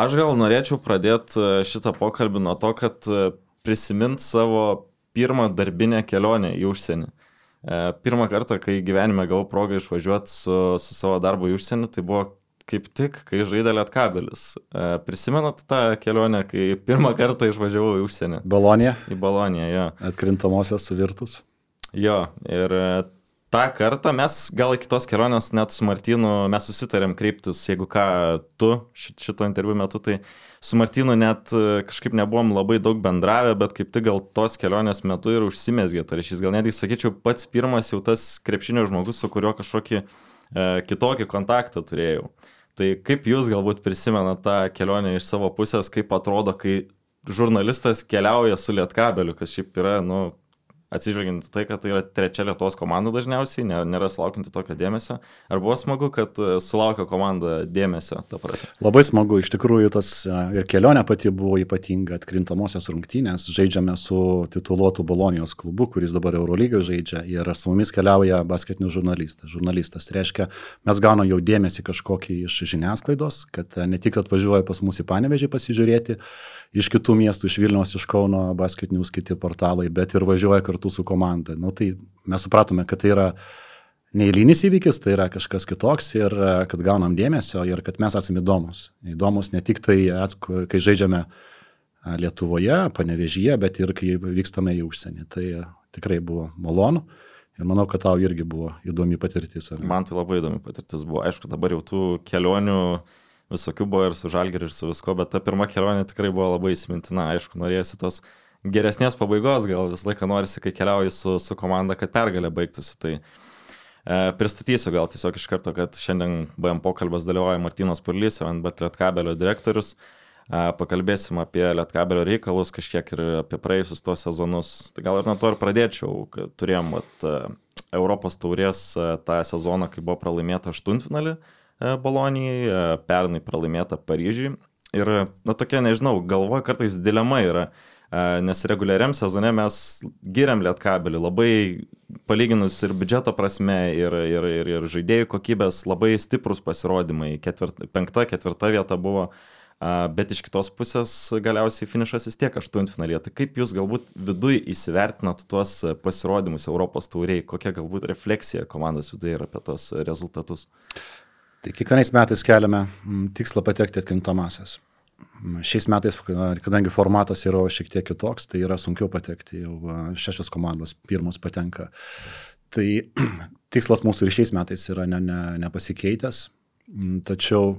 Aš gal norėčiau pradėti šitą pokalbį nuo to, kad prisimint savo pirmą darbinę kelionę į užsienį. Pirmą kartą, kai gyvenime gavau progą išvažiuoti su, su savo darbu į užsienį, tai buvo kaip tik, kai žaidė Lietkabelis. Prisimenat tą kelionę, kai pirmą kartą išvažiavau į užsienį? Baloniją. Į Baloniją, jo. Atkrintamosios suvirtus. Jo, ir tą kartą mes gal iki tos kelionės net su Martinu mes susitarėm kreiptis, jeigu ką, tu šito interviu metu, tai su Martinu net e, kažkaip nebuvom labai daug bendravę, bet kaip tik gal tos kelionės metu ir užsimesgė, tai ryšys, gal netgi sakyčiau, pats pirmas jau tas krepšinio žmogus, su kuriuo kažkokį e, kitokį kontaktą turėjau. Tai kaip jūs galbūt prisimenate tą kelionę iš savo pusės, kaip atrodo, kai žurnalistas keliauja su lietkabeliu, kas šiaip yra, nu, atsižvelgiant tai, kad tai yra trečia Lietuvos komanda dažniausiai, nėra sulaukinti tokio dėmesio. Ar buvo smagu, kad e, sulaukė komanda dėmesio? Labai smagu, iš tikrųjų tas e, ir kelionė pati buvo ypatinga, atkrintamosios rungtynės, žaidžiame su tituluotu Bolonijos klubu, kuris dabar Eurolygoje žaidžia ir su mumis keliauja basketinių žurnalistas. Žurnalistas reiškia, mes gauname jau dėmesį kažkokį iš žiniasklaidos, kad e, ne tik atvažiuoja pas mus į Panevežį pasižiūrėti, iš kitų miestų, iš Vilniaus, iš Kauno, Basket News, kiti portalai, bet ir važiuoja kartu su komanda. Nu, tai mes supratome, kad tai yra neįlynis įvykis, tai yra kažkas kitoks ir kad gaunam dėmesio ir kad mes esame įdomus. Įdomus ne tik tai, kai žaidžiame Lietuvoje, panevežyje, bet ir kai vykstame į užsienį. Tai tikrai buvo malonu. Ir manau, kad tau irgi buvo įdomi patirtis. Man tai labai įdomi patirtis buvo. Aišku, dabar jau tų kelionių visokių buvo ir su žalgeriu, ir su visko, bet ta pirma kelionė tikrai buvo labai įsimintina, aišku, norėjusi tos geresnės pabaigos, gal visą laiką norisi, kai keliauji su, su komanda, kad pergalė baigtųsi. Tai e, pristatysiu gal tiesiog iš karto, kad šiandien BM pokalbės dalyvauja Martinas Purlys, bet Lietkabelio direktorius. E, pakalbėsim apie Lietkabelio reikalus, kažkiek ir apie praėjusius tuos sezonus. Tai gal ir nuo to ir pradėčiau, kad turėjom vat, e, Europos taurės e, tą sezoną, kai buvo pralaimėta aštuntfinalį. finalį E, Bolonijai, e, pernai pralaimėta Paryžiui. Ir, na, tokia, nežinau, galvoju, kartais dilema yra, e, nes reguliariam sezone mes giriam lietkabelį labai palyginus ir biudžeto prasme, ir, ir, ir, ir žaidėjų kokybės labai stiprus pasirodymai. Ketvirt, penkta, ketvirta vieta buvo, bet iš kitos pusės galiausiai finišas vis tiek aštuntfinalėje. Tai kaip jūs galbūt viduje įsivertinat tuos pasirodymus Europos tauriai, kokia galbūt refleksija komandos viduje yra apie tos rezultatus? Tai kiekvienais metais keliame tikslą patekti atkrintamasias. Šiais metais, kadangi formatas yra šiek tiek kitoks, tai yra sunkiau patekti, jau šešios komandos pirmos patenka. Tai tikslas mūsų ir šiais metais yra ne, ne, nepasikeitęs, mm, tačiau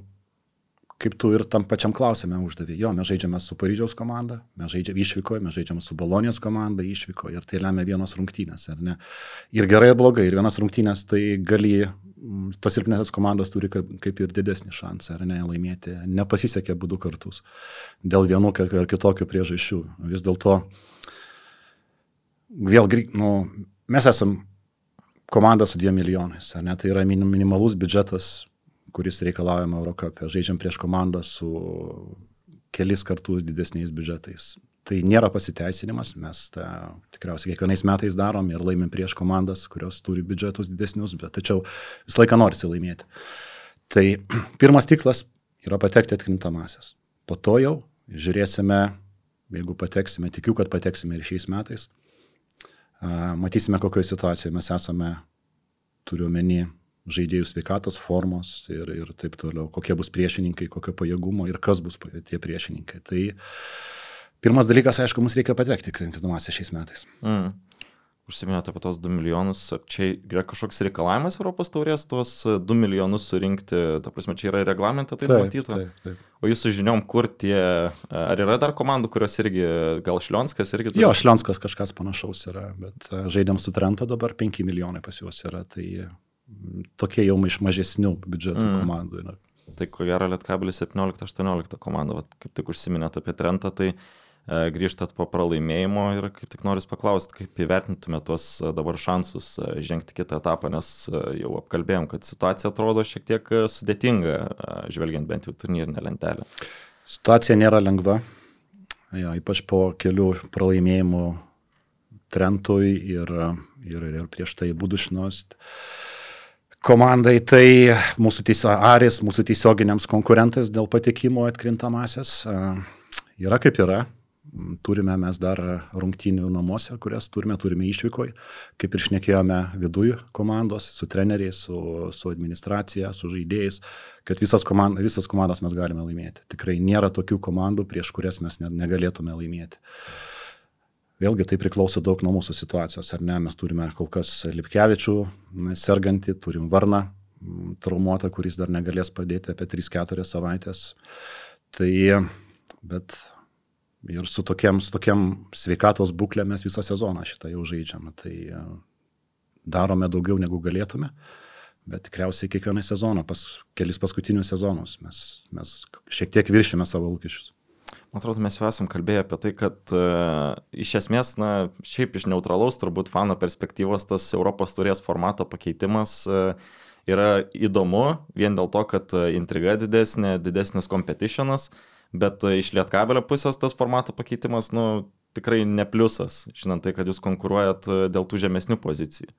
kaip tu ir tam pačiam klausime uždavė, jo, mes žaidžiame su Paryžiaus komanda, mes žaidžiame išvykoje, mes žaidžiame su Bolonijos komanda išvykoje ir tai lemia vienos rungtynės, ar ne? Ir gerai, ir blogai, ir vienas rungtynės tai gali tos silpnesnės komandos turi kaip ir didesnį šansą, ar ne, laimėti. Nepasisekė būdų kartus dėl vienų ar kitokių priežasčių. Vis dėlto, vėl, nu, mes esam komanda su dviem milijonais, ar ne, tai yra minimalus biudžetas, kuris reikalaujama Eurocapė. Žaidžiam prieš komandą su kelis kartus didesniais biudžetais tai nėra pasiteisinimas, mes tą tikriausiai kiekvienais metais darom ir laimim prieš komandas, kurios turi biudžetus didesnius, bet tačiau visą laiką norisi laimėti. Tai pirmas tikslas yra patekti atkrintamasis. Po to jau žiūrėsime, jeigu pateksime, tikiu, kad pateksime ir šiais metais, matysime, kokioje situacijoje mes esame, turiuomenį žaidėjų sveikatos formos ir, ir taip toliau, kokie bus priešininkai, kokio pajėgumo ir kas bus tie priešininkai. Tai Pirmas dalykas, aišku, mums reikia patekti krinkinamąsią šiais metais. Mm. Užsiminėte apie tos 2 milijonus, čia yra kažkoks reikalavimas Europos taurės tuos 2 milijonus surinkti, ta prasme, čia yra reglamente tai matyta. O jūsų žiniom, kur tie, ar yra dar komandų, kurios irgi, gal Šlionskas irgi? Turi? Jo, Šlionskas kažkas panašaus yra, bet e, žaidėm su Trento dabar 5 milijonai pas juos yra, tai tokie jau iš mažesnių biudžetų mm. komandų yra. Tai ko gero Lietkabelis 17-18 komanda, Vat, kaip tik užsiminėte apie Trentą, tai uh, E, grįžtat po pralaimėjimo ir kaip tik noriu paklausti, kaip įvertintumėte tuos e, dabar šansus e, žengti kitą etapą, nes jau apkalbėjom, kad situacija atrodo šiek tiek sudėtinga, žvelgiant bent jau turnyrinę lentelę. Situacija nėra lengva, jo, ypač po kelių pralaimėjimų Trentui ir, ir, ir prieš tai Budušnos. komandai, tai mūsų tiesio, Aris, mūsų tiesioginiams konkurentais dėl patekimo atkrintamasias yra kaip yra. Turime mes dar rungtynių namuose, kurias turime, turime išvykoj, kaip ir šnekėjome viduje komandos, su treneriais, su, su administracija, su žaidėjais, kad visas, komand, visas komandas mes galime laimėti. Tikrai nėra tokių komandų, prieš kurias mes ne, negalėtume laimėti. Vėlgi tai priklauso daug nuo mūsų situacijos, ar ne? Mes turime kol kas Lipkevičių sergantį, turim Varną traumuotą, kuris dar negalės padėti apie 3-4 savaitės. Tai, bet ir su tokiam, su tokiam sveikatos būklė mes visą sezoną šitą jau žaidžiame. Tai e, darome daugiau negu galėtume, bet tikriausiai kiekvieną sezoną, pas kelis paskutinius sezonus mes, mes šiek tiek viršime savo lūkesčius. Man atrodo, mes jau esam kalbėję apie tai, kad uh, iš esmės, na, šiaip iš neutralaus turbūt fano perspektyvos tas Europos turės formato pakeitimas uh, yra įdomu vien dėl to, kad intriga didesnė, didesnis competitionas, bet uh, iš lietkabelio pusės tas formato pakeitimas, nu, tikrai ne pliusas, žinant tai, kad jūs konkuruojat dėl tų žemesnių pozicijų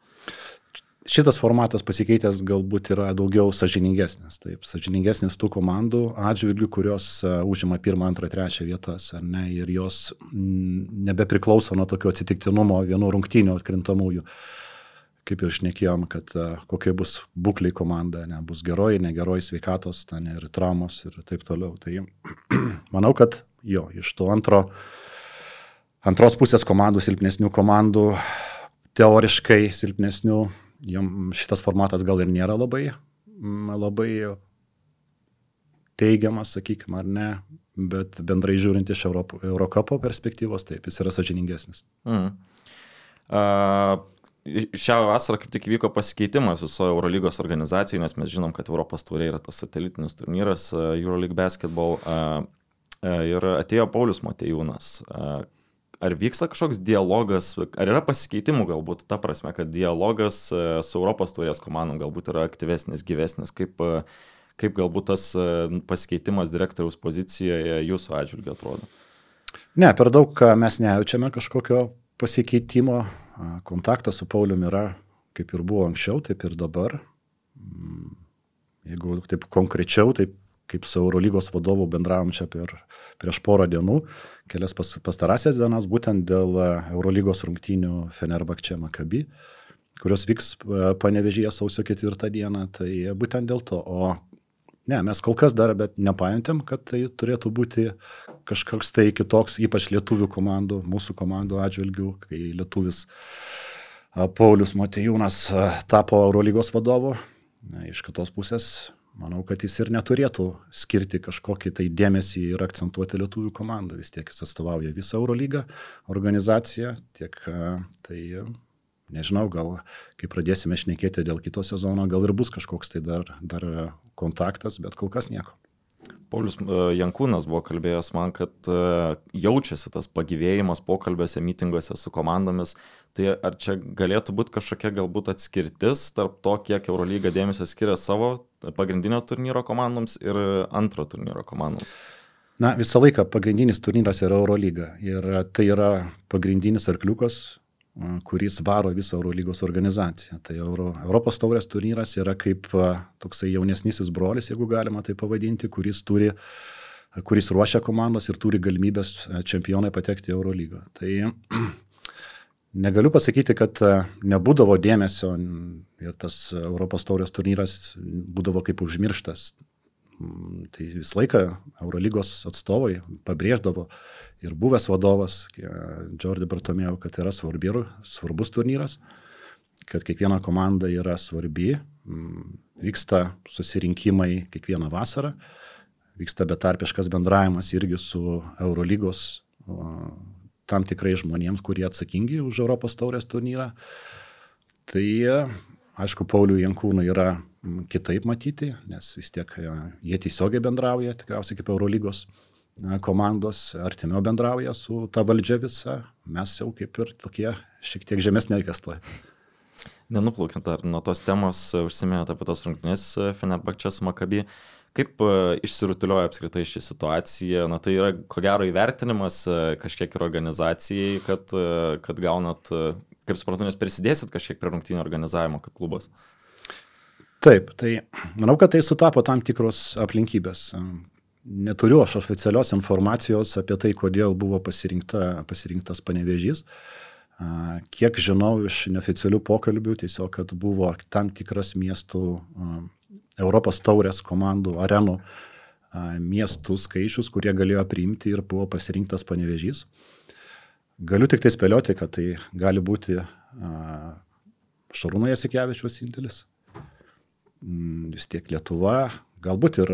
šitas formatas pasikeitęs galbūt yra daugiau sažiningesnis. Taip, sažiningesnis tų komandų atžvilgių, kurios uh, užima pirmą, antrą, trečią vietas, ar ne, ir jos m, nebepriklauso nuo tokio atsitiktinumo vienų rungtynių atkrintamųjų. Kaip ir šnekėjom, kad uh, kokia bus būklė komanda, ne, bus geroji, negeroji sveikatos, ten ir traumos ir taip toliau. Tai manau, kad jo, iš to antro, antros pusės komandų, silpnesnių komandų, teoriškai silpnesnių šitas formatas gal ir nėra labai, labai teigiamas, sakykime, ar ne, bet bendrai žiūrint iš Europo, Eurocapo perspektyvos, taip, jis yra sažiningesnis. Mm. Uh, šią vasarą kaip tik vyko pasikeitimas visoje Eurolygos organizacijoje, nes mes žinom, kad Europos taurė yra tas satelitinis turnyras Euroleague Basketball. Uh, ir atėjo Paulius Matejūnas. Ar vyksta kažkoks dialogas, ar yra pasikeitimų galbūt ta prasme, kad dialogas e, su Europos turės komandom galbūt yra aktyvesnis, gyvesnis, kaip, e, kaip galbūt tas e, pasikeitimas direktoriaus pozicijoje jūsų atžvilgiu atrodo? Ne, per daug mes nejaučiame kažkokio pasikeitimo. Kontaktas su Pauliumi yra kaip ir buvo anksčiau, taip ir dabar. Mm, jeigu taip konkrečiau, taip kaip su Eurolygos vadovu bendravom čia per, prieš porą dienų, kelias pas, pastarąsias dienas, būtent dėl e, Eurolygos rungtynių Fenerbakčia Makabi, kurios vyks e, panevežyje sausio ketvirtą dieną, tai būtent dėl to. O ne, mes kol kas dar bet nepajautėm, kad tai turėtų būti kažkoks tai kitoks, ypač lietuvių komandų, mūsų komandų atžvilgių, kai lietuvis Paulius Matejūnas tapo Eurolygos vadovu. Iš kitos pusės manau, kad jis ir neturėtų skirti kažkokį tai dėmesį ir akcentuoti lietuvių komandų. Vis tiek jis atstovauja visą Eurolygą organizaciją, tiek tai nežinau, gal kai pradėsime šnekėti dėl kito sezono, gal ir bus kažkoks tai dar, dar kontaktas, bet kol kas nieko. Paulius e, Jankūnas buvo kalbėjęs man, kad e, jaučiasi tas pagyvėjimas pokalbėse, mitinguose su komandomis. Tai ar čia galėtų būti kažkokia galbūt atskirtis tarp to, kiek Eurolyga dėmesio skiria savo pagrindinio turnyro komandoms ir antro turnyro komandoms? Na, visą laiką pagrindinis turnyras yra Eurolyga. Ir tai yra pagrindinis arkliukas kuris varo visą Eurolygos organizaciją. Tai Euro, Europos taurės turnyras yra kaip toksai jaunesnysis brolis, jeigu galima tai pavadinti, kuris turi kuris ruošia komandos ir turi galimybės čempionai patekti į Eurolygą. Tai negaliu pasakyti, kad nebūdavo dėmesio ir tas Europos taurės turnyras būdavo kaip užmirštas. Tai visą laiką Eurolygos atstovai pabrėždavo ir buvęs vadovas Jordi Bartomėjau, kad yra svarbi, svarbus turnyras, kad kiekviena komanda yra svarbi, vyksta susirinkimai kiekvieną vasarą, vyksta betarpiškas bendravimas irgi su Eurolygos tam tikrai žmonėms, kurie atsakingi už Europos taurės turnyrą. Tai aišku, Paulių Jankūnų yra mm, kitaip matyti, nes vis tiek jie tiesiogiai bendrauja, tikriausiai kaip Eurolygos komandos artimiau bendrauja su ta valdžia visa, mes jau kaip ir tokie šiek tiek žemesnė kastoje. Nenuplaukiant ar nuo tos temos užsiminėte apie tos rungtynės Fenerbakčias Makabi. Kaip išsirutulioja apskritai ši situacija? Na tai yra ko gero įvertinimas kažkiek ir organizacijai, kad, kad gaunat, kaip suprantu, nes prisidėsit kažkiek prie rungtynių organizavimo kaip klubas. Taip, tai manau, kad tai sutapo tam tikros aplinkybės. Neturiu aš oficialios informacijos apie tai, kodėl buvo pasirinkta, pasirinktas panevežys. Kiek žinau iš neoficialių pokalbių, tiesiog, kad buvo tam tikras miestų Europos taurės komandų arenų miestų skaičius, kurie galėjo priimti ir buvo pasirinktas panevežys. Galiu tik tai spėlioti, kad tai gali būti Šarūno Jasikevičius indėlis. Mm, vis tiek Lietuva, galbūt ir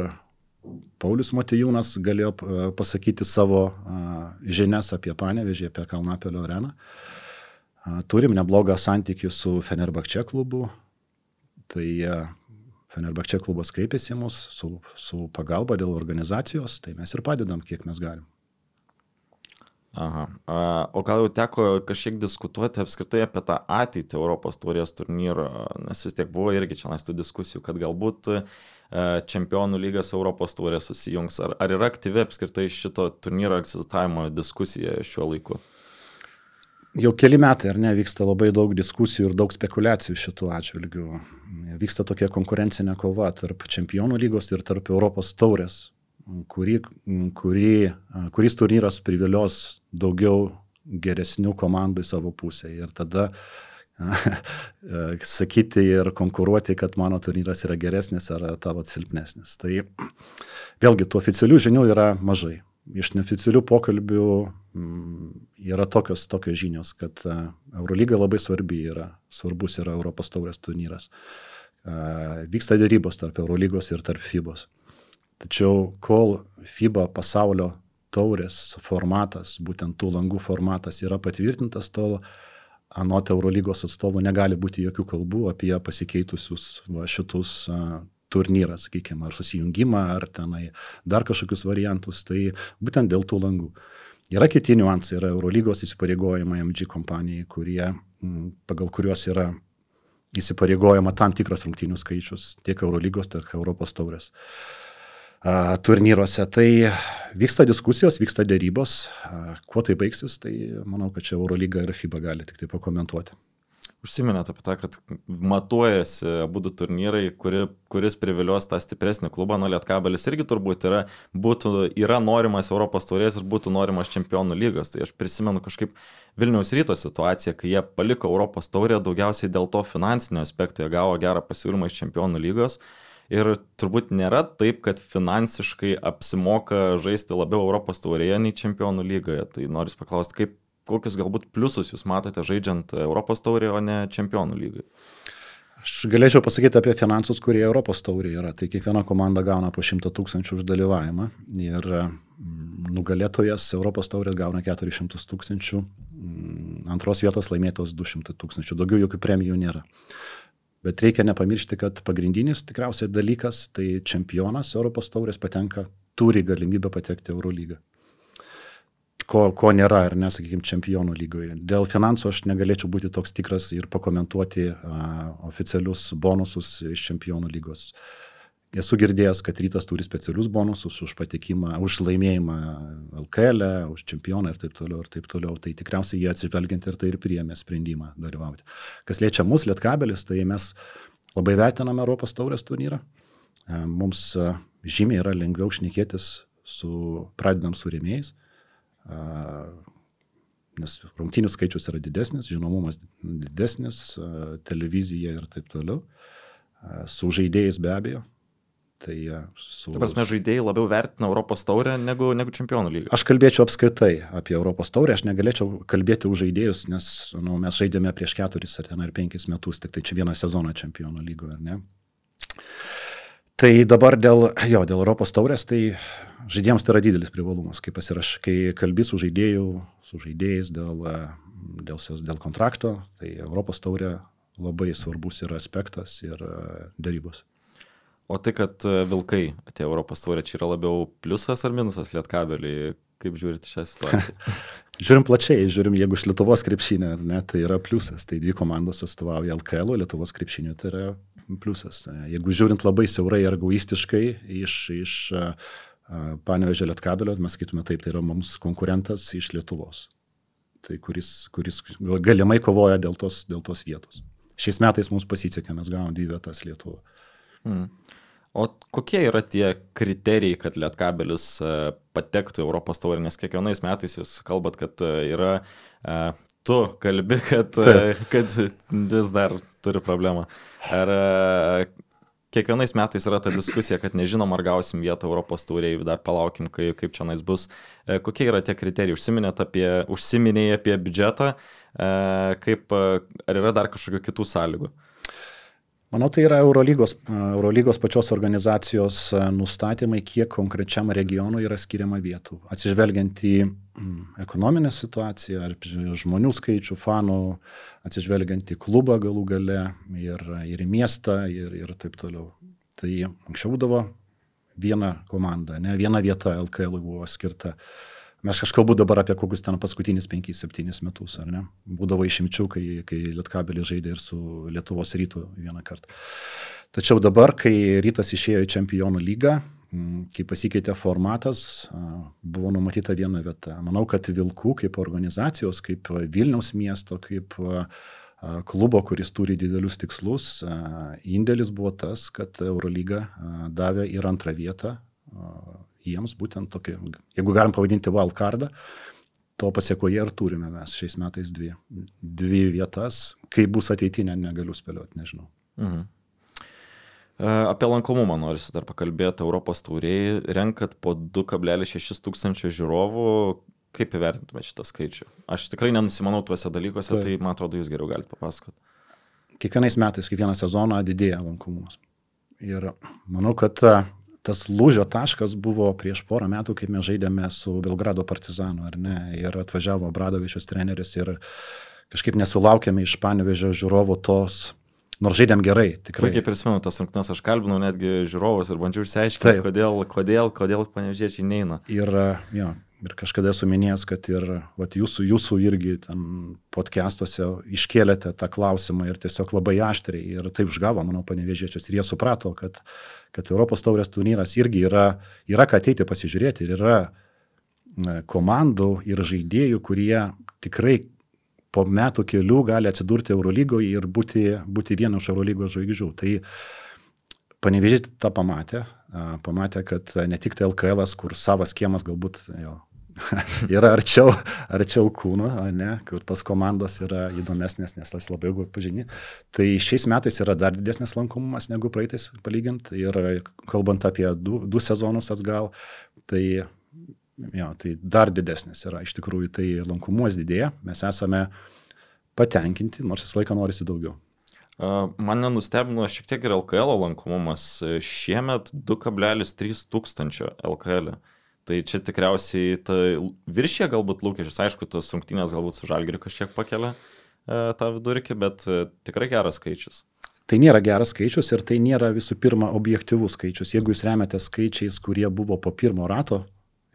Paulius Matijūnas galėjo pasakyti savo žinias apie Panevežį, apie Kalnapelio areną. Turim neblogą santykių su Fenerbakčia klubu. Tai Fenerbakčia klubas kreipėsi mus su, su pagalba dėl organizacijos, tai mes ir padedam, kiek mes galim. Aha. O gal jau teko kažkiek diskutuoti apskritai apie tą ateitį Europos taurės turnyro, nes vis tiek buvo irgi čia tų diskusijų, kad galbūt čempionų lygas Europos taurės susijungs. Ar, ar yra aktyvi apskritai šito turnyro egzistavimo diskusija šiuo laiku? Jau keli metai, ar ne, vyksta labai daug diskusijų ir daug spekulacijų šitų atžvilgių. Vyksta tokia konkurencinė kova tarp čempionų lygos ir tarp Europos taurės kurį, kurį, kuris turnyras privilios daugiau geresnių komandų į savo pusę. Ir tada sakyti ir konkuruoti, kad mano turnyras yra geresnis ar tavo silpnesnis. Tai vėlgi, tų oficialių žinių yra mažai. Iš neoficialių pokalbių yra tokios, tokios žinios, kad Eurolyga labai svarbi yra, svarbus yra Europos taurės turnyras. Vyksta dėrybos tarp Eurolygos ir tarp FIBOS. Tačiau kol FIBA pasaulio taurės formatas, būtent tų langų formatas yra patvirtintas, tol anot Eurolygos atstovų negali būti jokių kalbų apie pasikeitusius va, šitus a, turnyrą, sakykime, ar susijungimą, ar tenai dar kažkokius variantus, tai būtent dėl tų langų. Yra kiti niuansai, yra Eurolygos įsipareigojimai MG kompanijai, kurie, m, pagal kuriuos yra įsipareigojama tam tikras rungtynių skaičius tiek Eurolygos, tiek Europos taurės. Uh, turnyruose. Tai vyksta diskusijos, vyksta dėrybos. Kuo tai baigsis, tai manau, kad čia Eurolyga ir FIBA gali tik tai pakomentuoti. Užsiminėte apie tą, kad matuojasi abu du turnyrai, kuri, kuris privilios tą stipresnį klubą, nuo Lietkabelis irgi turbūt yra, būtų, yra norimas Europos taurės ir būtų norimas čempionų lygos. Tai aš prisimenu kažkaip Vilniaus ryto situaciją, kai jie paliko Europos taurę daugiausiai dėl to finansinio aspekto, jie gavo gerą pasiūlymą iš čempionų lygos. Ir turbūt nėra taip, kad finansiškai apsimoka žaisti labiau Europos taurėje nei čempionų lygoje. Tai noriu paklausti, kaip, kokius galbūt pliusus jūs matote žaidžiant Europos taurėje, o ne čempionų lygoje? Aš galėčiau pasakyti apie finansus, kurie Europos taurėje yra. Tai kiekviena komanda gauna po 100 tūkstančių už dalyvavimą ir mm, nugalėtojas Europos taurės gauna 400 tūkstančių, mm, antros vietos laimėtos 200 tūkstančių, daugiau jokių premijų nėra. Bet reikia nepamiršti, kad pagrindinis tikriausiai dalykas, tai čempionas Europos taurės patenka, turi galimybę patekti Euro lygą. Ko, ko nėra, ar ne, sakykime, čempionų lygoje. Dėl finansų aš negalėčiau būti toks tikras ir pakomentuoti a, oficialius bonusus iš čempionų lygos. A, Esu girdėjęs, kad rytas turi specialius bonusus už patekimą, už laimėjimą LKL, e, už čempioną ir taip toliau, ir taip toliau. Tai tikriausiai jie atsižvelgiant ir tai ir priėmė sprendimą dalyvauti. Kas liečia mus, Lietkabelis, tai mes labai vertiname Europos taurės turnyrą. E, mums e, žymiai yra lengviau šnekėtis su pradedam su rėmėjais, nes rungtinių skaičius yra didesnis, žinomumas didesnis, televizija ir taip toliau. Su žaidėjais be abejo, Tai su... Tai prasme, žaidėjai labiau vertina Europos taurę negu, negu čempionų lygą. Aš kalbėčiau apskritai apie Europos taurę, aš negalėčiau kalbėti už žaidėjus, nes nu, mes žaidėme prieš keturis ar ten ar penkis metus, tik tai čia vieną sezoną čempionų lygoje, ar ne? Tai dabar dėl, jo, dėl Europos taurės, tai žaidėjams tai yra didelis privalumas, kai, pasiraš, kai kalbi su žaidėjų, su žaidėjais dėl, dėl, dėl kontrakto, tai Europos taurė labai svarbus yra aspektas ir darybos. O tai, kad e, Vilkai atėjo Europos taurė, čia yra labiau pliusas ar minusas Lietkabeliui? Kaip žiūrite šią situaciją? žiūrim plačiai, žiūrim, jeigu iš Lietuvos krepšinio, ne, tai yra pliusas. Tai dvi komandos atstovauja LKL, Lietuvos krepšinio, tai yra pliusas. Jeigu žiūrint labai siaurai ir egoistiškai iš, iš uh, Panevežė Lietkabelio, mes sakytume taip, tai yra mums konkurentas iš Lietuvos. Tai kuris, kuris galimai kovoja dėl tos, dėl tos vietos. Šiais metais mums pasisekė, mes gavom dvi vietas Lietuvoje. Mm. O kokie yra tie kriterijai, kad Lietkabelis e, patektų į Europos taurę, nes kiekvienais metais jūs kalbat, kad e, yra, e, tu kalbi, kad, Taip. kad vis dar turi problemą. Ar kiekvienais metais yra ta diskusija, kad nežinom, ar gausim vietą Europos tauriai, dar palaukim, kaip, kaip čia nais bus. Kokie yra tie kriterijai? Užsiminėt apie, užsiminėjai apie biudžetą, kaip, ar yra dar kažkokių kitų sąlygų? Manau, tai yra Eurolygos, Eurolygos pačios organizacijos nustatymai, kiek konkrečiam regionui yra skiriama vietų. Atsižvelgiant į ekonominę situaciją, ar žmonių skaičių, fanų, atsižvelgiant į klubą galų gale ir, ir į miestą ir, ir taip toliau. Tai anksčiau būdavo viena komanda, ne viena vieta LKL buvo skirta uh, Mes aš kalbu dabar apie kokius ten paskutinius 5-7 metus, ar ne? Būdavo išimčių, kai, kai Lietkabelis žaidė ir su Lietuvos rytu vieną kartą. Tačiau dabar, kai rytas išėjo į čempionų lygą, kai pasikeitė formatas, buvo numatyta viena vieta. Manau, kad Vilkų kaip organizacijos, kaip Vilniaus miesto, kaip klubo, kuris turi didelius tikslus, indėlis buvo tas, kad Eurolyga davė ir antrą vietą jiems būtent tokį, jeigu galim pavadinti wildcardą, to pasiekoje ir turime mes šiais metais dvi, dvi vietas. Kaip bus ateitinė, negaliu spėlioti, nežinau. Mhm. E, apie lankomumą norisi dar pakalbėti. Europos tauriai renkat po 2,6 tūkstančio žiūrovų. Kaip įvertintume šitą skaičių? Aš tikrai nenusimanau tuose dalykuose, tai, tai man atrodo, jūs geriau galite papasakoti. Kiekvienais metais, kiekvieną sezoną didėja lankomumas. Ir manau, kad tas lūžio taškas buvo prieš porą metų, kai mes žaidėme su Belgrado partizanu, ar ne, ir atvažiavo Bradovičius treneris ir kažkaip nesulaukėme iš Panevežio žiūrovų tos Nors žaidėm gerai, tikrai. Puikiai prisimenu tas rungtynes, aš kalbinau netgi žiūrovus ir bandžiau išsiaiškinti, kodėl, kodėl, kodėl panevežiečiai neina. Ir, jo, ir kažkada esu minėjęs, kad ir vat, jūsų, jūsų irgi podcastuose iškėlėte tą klausimą ir tiesiog labai aštriai ir taip užgavo, manau, panevežėčius ir jie suprato, kad, kad Europos taurės turnyras irgi yra, yra ką ateiti pasižiūrėti ir yra komandų ir žaidėjų, kurie tikrai po metų kelių gali atsidurti Eurolygoje ir būti, būti vienu iš Eurolygos žvaigždžių. Tai panevežė tą pamatė, pamatė, kad ne tik tai LKL, kur savas kiemas galbūt jo, yra arčiau, arčiau kūno, ne, kur tos komandos yra įdomesnės, nes tas labai ilgai pažini. Tai šiais metais yra dar didesnis lankomumas negu praeitais palygint. Ir kalbant apie du, du sezonus atgal, tai, jo, tai dar didesnis yra. Iš tikrųjų, tai lankomumas didėja, mes esame patenkinti, nors visą laiką norisi daugiau. Mane nustebino šiek tiek ir LKL lankomumas. Šiemet 2,3 tūkstančio LKL. -ė. Tai čia tikriausiai ta viršė galbūt lūkesčius, aišku, tos rungtynės galbūt su žalgiriu kažkiek pakelia e, tą vidurkį, bet e, tikrai geras skaičius. Tai nėra geras skaičius ir tai nėra visų pirma objektivus skaičius. Jeigu jūs remiate skaičiais, kurie buvo po pirmo rato,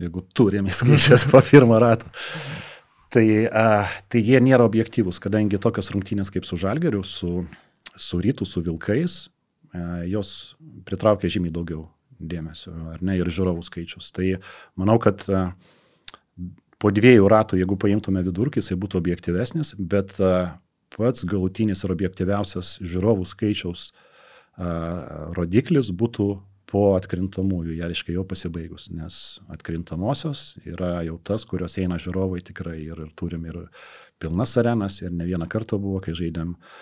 jeigu turime skaičius po pirmo rato, tai, a, tai jie nėra objektyvus, kadangi tokios rungtynės kaip su žalgiriu, su, su rytų, su vilkais, a, jos pritraukia žymiai daugiau dėmesio, ar ne, ir žiūrovų skaičius. Tai manau, kad e, po dviejų ratų, jeigu paimtume vidurkį, jisai būtų objektyvesnis, bet e, pats galutinis ir objektyviausias žiūrovų skaičiaus e, rodiklis būtų po atkrintamųjų, jie reiškia jau pasibaigus, nes atkrintamosios yra jau tas, kurios eina žiūrovai tikrai ir, ir turim ir pilnas arenas ir ne vieną kartą buvo, kai žaidėm uh,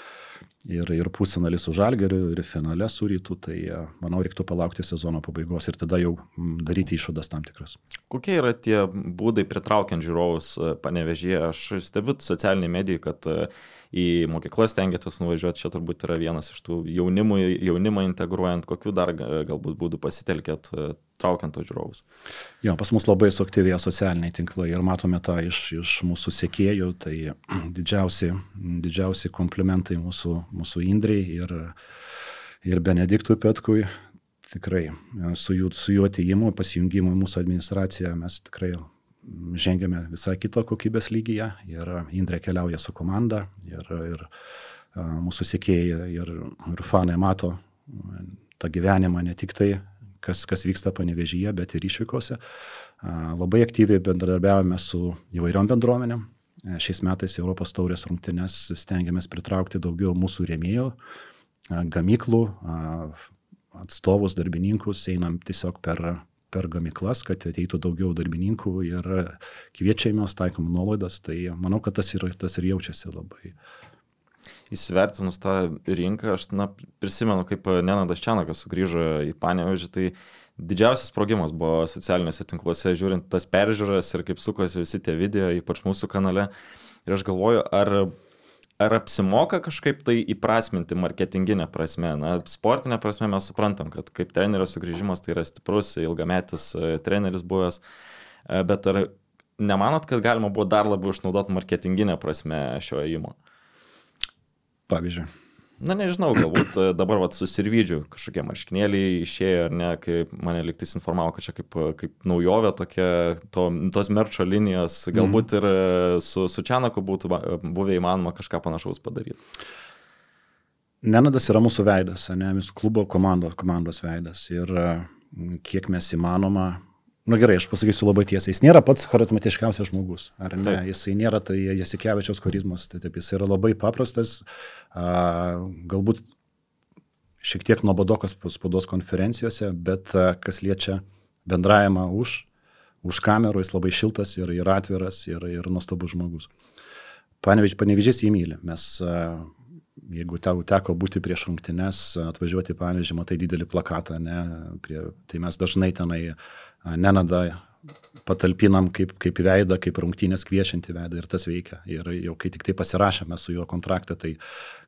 ir, ir pusfinalį su Žalgeriu, ir finale su Rytu, tai e, manau reiktų palaukti sezono pabaigos ir tada jau daryti išvadas tam tikras. Kokie yra tie būdai pritraukiant žiūrovus e, panevežėje? Aš stebiu socialiniai medijai, kad uh, į mokyklas tengiatės nuvažiuoti, čia turbūt yra vienas iš tų jaunimų, jaunimą integruojant, kokiu dar galbūt būdų pasitelkėt, e, traukiant to žiūrovus. Jo, pas mus labai suaktyvėja socialiniai tinklai ir matome tą iš, iš mūsų sėkėjų, tai didžiausi, didžiausi komplimentai mūsų, mūsų Indrei ir, ir Benediktui Petkui. Tikrai su jų, su jų ateimu, pasijungimu į mūsų administraciją mes tikrai žengėme visai kito kokybės lygyje ir Indrė keliauja su komanda ir, ir mūsų sėkėjai ir, ir fanai mato tą gyvenimą ne tik tai, kas, kas vyksta panevežyje, bet ir išvykose. Labai aktyviai bendradarbiavame su įvairiom bendruomenėm. Šiais metais Europos taurės rungtynės stengiamės pritraukti daugiau mūsų rėmėjų, gamyklų, atstovus, darbininkus, einam tiesiog per, per gamyklas, kad ateitų daugiau darbininkų ir kviečiamės, taikom nuolaidas, tai manau, kad tas ir, tas ir jaučiasi labai. Įsivertinus tą rinką, aš na, prisimenu, kaip Nenadas Čianakas sugrįžo į Panevežį, tai didžiausias sprogimas buvo socialiniuose tinkluose, žiūrint tas peržiūras ir kaip sukosi visi tie video, ypač mūsų kanale. Ir aš galvoju, ar ar apsimoka kažkaip tai įprasminti marketinginę prasme? Na, sportinę prasme mes suprantam, kad kaip trenerio sugrįžimas tai yra stiprus, ilgametis e, treneris buvęs, e, bet ar nemanot, kad galima buvo dar labiau išnaudoti marketinginę prasme šio įmo? Pavyzdžiui na nežinau, galbūt e, dabar vat, susirvydžiu kažkokie marškinėliai išėjo ar ne, kai mane liktais informavo, kad čia kaip, kaip naujovė tokia, to, tos merčio linijos, galbūt ir e, su, su Čianaku būtų buvę įmanoma kažką panašaus padaryti. Nenadas yra mūsų veidas, ne, mūsų klubo komando, komandos veidas ir kiek mes įmanoma Na nu, gerai, aš pasakysiu labai tiesiai, jis nėra pats charizmatiškiausias žmogus, ar ne? Taip. Jisai nėra tai Jasikevičiaus charizmas, tai taip, jis yra labai paprastas, a, galbūt šiek tiek nuobodokas spaudos konferencijose, bet a, kas liečia bendravimą už, už kamerų, jis labai šiltas ir, ir atviras ir, ir nuostabus žmogus. Panevič, panevižys jį myli, mes a, jeigu tau teko būti prieš rungtynes, atvažiuoti, pavyzdžiui, matai didelį plakatą, ne, prie, tai mes dažnai tenai Nenada patalpinam kaip, kaip veidą, kaip rungtynės kviečiantį veidą ir tas veikia. Ir jau kai tik tai pasirašėme su juo kontraktą, tai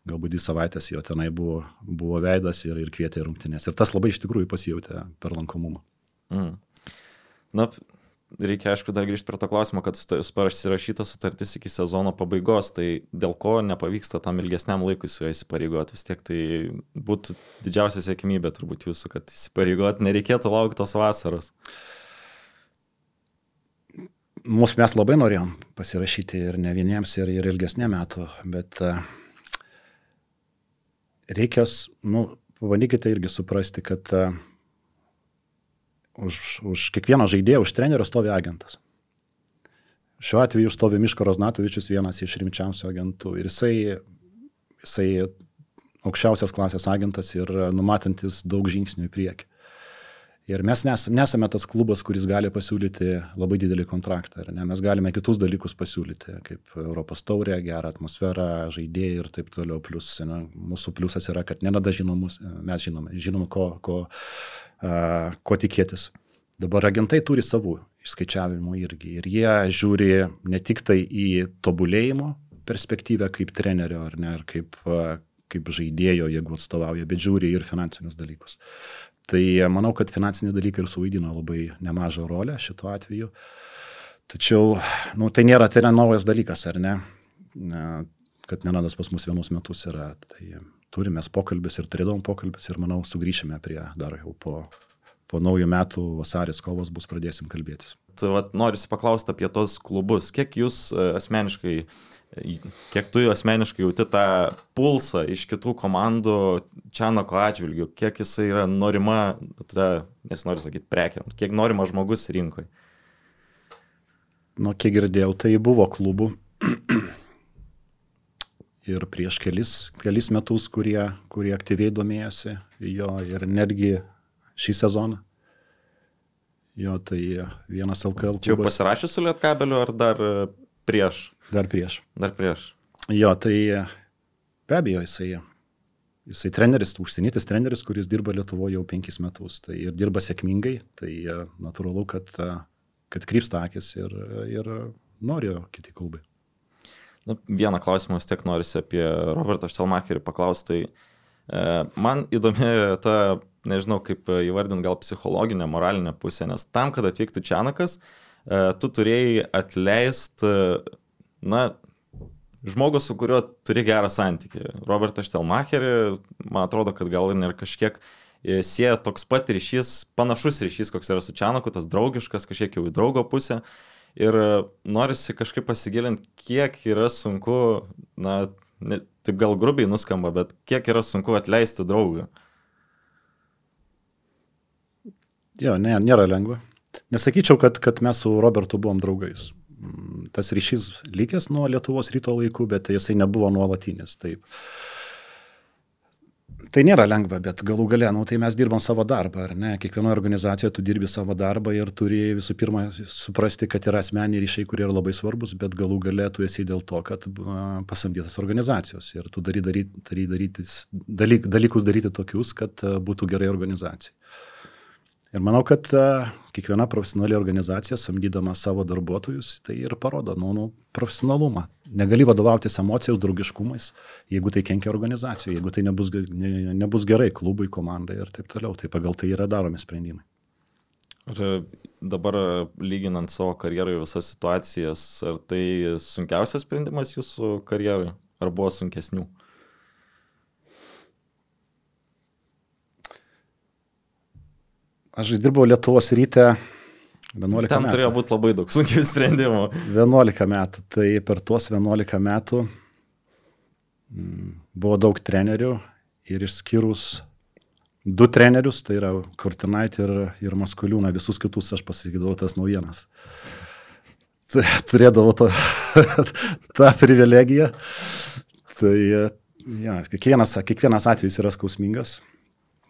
galbūt dvi savaitės jo tenai buvo, buvo veidas ir, ir kvietė rungtynės. Ir tas labai iš tikrųjų pasijūtė per lankomumą. Mm. Na, reikia aišku dar grįžti prie to klausimo, kad pasirašyta sutartis iki sezono pabaigos, tai dėl ko nepavyksta tam ilgesniam laikui su juo įsipareigoti, vis tiek tai būtų didžiausia sėkmybė turbūt jūsų, kad įsipareigoti nereikėtų laukti tos vasaros. Mūsų mes labai norėjom pasirašyti ir ne vieniems, ir, ir ilgesnė metų, bet uh, reikės, nu, pabandykite irgi suprasti, kad uh, už, už kiekvieną žaidėją, už trenerio stovi agentas. Šiuo atveju stovi Miško Roznatovičius, vienas iš rimčiausių agentų. Ir jisai, jisai aukščiausias klasės agentas ir numatantis daug žingsnių į priekį. Ir mes nes, nesame tas klubas, kuris gali pasiūlyti labai didelį kontraktą. Mes galime kitus dalykus pasiūlyti, kaip Europos taurė, gerą atmosferą, žaidėjai ir taip toliau. Plus, ne, mūsų pliusas yra, kad nenada žinomus, mes žinome, žinome, ko, ko, ko tikėtis. Dabar agentai turi savų išskaičiavimų irgi. Ir jie žiūri ne tik tai į tobulėjimo perspektyvę kaip trenerio ar ne, ar kaip, kaip žaidėjo, jeigu atstovauja, bet žiūri ir finansinius dalykus. Tai manau, kad finansiniai dalykai ir suvaidino labai nemažą rolę šituo atveju. Tačiau, nu, tai nėra, tai yra naujas dalykas, ar ne? Kad nenadas pas mus vienus metus yra. Tai turime pokalbis ir turėdavom pokalbis ir manau sugrįšime prie dar jau po, po naujų metų vasaris, kovos bus pradėsim kalbėtis. Tai vat, norisi paklausti apie tos klubus. Kiek jūs e, asmeniškai, kiek tu asmeniškai jauti tą pulsą iš kitų komandų Čianako atžvilgių, kiek jisai yra norima, ta, nesinori sakyti, prekiam, kiek norima žmogus rinkoje? Nu, kiek girdėjau, tai buvo klubų ir prieš kelis, kelis metus, kurie, kurie aktyviai domėjosi jo ir netgi šį sezoną. Jo, tai vienas LKL. Čia jau pasirašė su Lietkabeliu ar dar prieš? Dar prieš. Dar prieš. Jo, tai be abejo, jisai, jisai treneris, užsienytis treneris, kuris dirba Lietuvoje jau penkis metus. Tai ir dirba sėkmingai, tai natūralu, kad, kad krypsta akis ir, ir nori kiti klubai. Na, vieną klausimą vis tiek norisi apie Robertą Štelmacherį paklausti. Tai e, man įdomi ta, nežinau kaip įvardinti, gal psichologinė, moralinė pusė, nes tam, kad atvyktų Čianakas, e, tu turėjai atleisti, na, žmogus, su kuriuo turi gerą santykį. Robertą Štelmacherį, man atrodo, kad gal ir kažkiek e, sieja toks pat ryšys, panašus ryšys, koks yra su Čianaku, tas draugiškas, kažkiek jau į draugo pusę. Ir norisi kažkaip pasigilinti, kiek yra sunku, na, ne, taip gal grubiai nuskamba, bet kiek yra sunku atleisti draugą. Jo, ne, nėra lengva. Nesakyčiau, kad, kad mes su Robertu buvom draugais. Tas ryšys likęs nuo Lietuvos ryto laikų, bet jisai nebuvo nuolatinis. Taip. Tai nėra lengva, bet galų gale, nu, tai mes dirbam savo darbą, ar ne? Kiekvienoje organizacijoje tu dirbi savo darbą ir turi visų pirma suprasti, kad yra asmeniai ryšiai, kurie yra labai svarbus, bet galų gale tu esi dėl to, kad pasamdytas organizacijos ir tu dary, dary, dary, darytis, dalyk, dalykus daryti tokius, kad būtų gerai organizacijai. Ir manau, kad kiekviena profesionali organizacija, samdydama savo darbuotojus, tai ir parodo nu, nu, profesionalumą. Negali vadovautis emocijos, draugiškumais, jeigu tai kenkia organizacijai, jeigu tai nebus, ne, nebus gerai klubui, komandai ir taip toliau. Tai pagal tai yra daromi sprendimai. Ir dabar lyginant savo karjeroje visas situacijas, ar tai sunkiausias sprendimas jūsų karjeroje, ar buvo sunkesnių? Aš dirbau Lietuvos ryte 11 Ten metų. turėjo būti labai daug sunkių sprendimų. 11 metų. Tai per tuos 11 metų mm, buvo daug trenerių ir išskyrus du trenerius, tai yra Kurtinaitį ir, ir Maskuliūną, visus kitus aš pasakydavau tas naujienas. Turėdavau to, tą privilegiją. Tai ja, kiekvienas, kiekvienas atvejis yra skausmingas.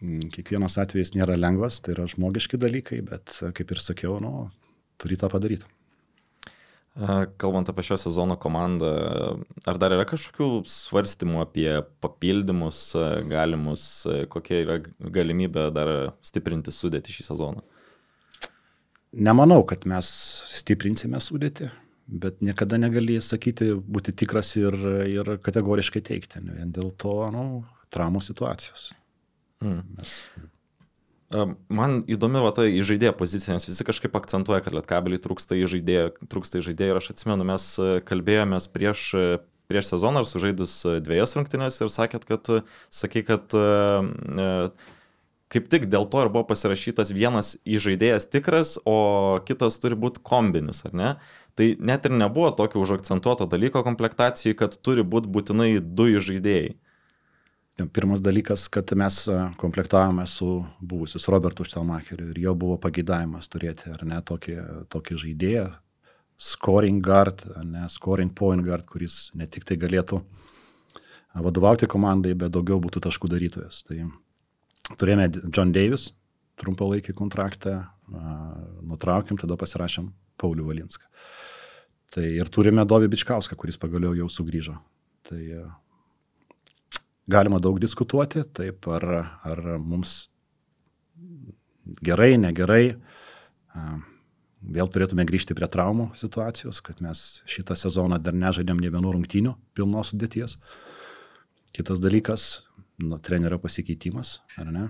Mm, kiekvienas atvejis nėra lengvas, tai yra žmogiški dalykai, bet kaip ir sakiau, nu, turi tą padaryti. Kalbant apie šio sezono komandą, ar dar yra kažkokių svarstymų apie papildymus galimus, kokia yra galimybė dar stiprinti sudėti šį sezoną? Nemanau, kad mes stiprinsime sudėti, bet niekada negali sakyti, būti tikras ir, ir kategoriškai teikti, vien dėl to nu, traumų situacijos. Mm. Mes... Man įdomi va ta įžaidėjo pozicija, nes visi kažkaip akcentuoja, kad lietkabeliai trūksta įžaidėjo, trūksta įžaidėjo ir aš atsimenu, mes kalbėjomės prieš, prieš sezoną ar sužaidus dviejas rungtynės ir sakėt, kad, sakai, kad kaip tik dėl to ir buvo pasirašytas vienas įžaidėjas tikras, o kitas turi būti kombinis, ar ne? Tai net ir nebuvo tokio užakcentuoto dalyko komplektacijai, kad turi būti būtinai du įžaidėjai. Pirmas dalykas, kad mes komplektavome su buvusius Robertu Štelmacheriu ir jo buvo pageidavimas turėti, ar ne, tokį, tokį žaidėją, scoring guard, ne, scoring point guard, kuris ne tik tai galėtų vadovauti komandai, bet daugiau būtų taškų darytojas. Tai turėjome John Davis, trumpalaikį kontraktą, nutraukėm, tada pasirašėm Paulių Valinską. Tai ir turime Dovį Bičkauską, kuris pagaliau jau sugrįžo. Tai galima daug diskutuoti, taip, ar, ar mums gerai, negerai. Vėl turėtume grįžti prie traumų situacijos, kad mes šitą sezoną dar nežaidėm ne vienų rungtynių pilnos sudėties. Kitas dalykas, nu, trenerio pasikeitimas, ar ne?